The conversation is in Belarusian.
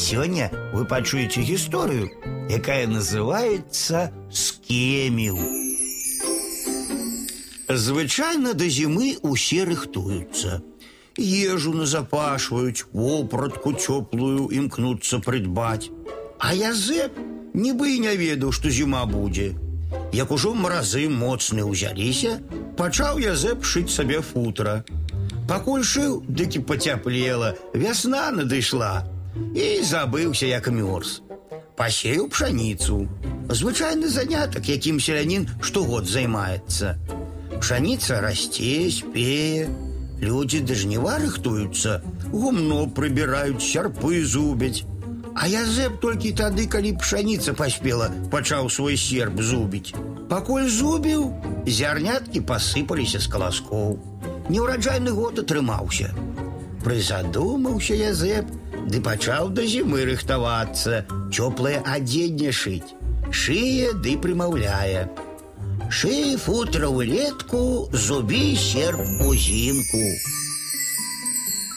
Сёння вы пачуеце гісторыю, якая называецца скеміў. Звычайна да зімы усе рыхтуюцца. Ежу назапашваюць, вопратку цёплую імкнуцца прыдбаць. А Язэп нібы і не ведаў, што зіма будзе. Як ужо маразы моцны ўзяліся, пачаў Язэп шыць сабе футра. Пакуль шыў, дык і пацяплела, вясна надышла і забыўся як мёрз. Пасеяў пшаніцу. Звычайны занятак, якім селянін штогод займаецца. Пшаніца расце, спее. Людзі да жніва рыхтуюцца, гумно прыбіраюць, сярпы зубяць. А Язэп толькі тады, калі пшаніца паспела, пачаў свой серп зубіць. Пакуль зубіў, зярняткі пасыпаліся з каласкоў. Неўраджайны год атрымаўся. Прызадумаўся Язэп, ды пачаў да зімы рыхтавацца, цёплае адзенне шыць. Шые ды прымаўляе. Шые футра ўлетку, зубі серп узімку.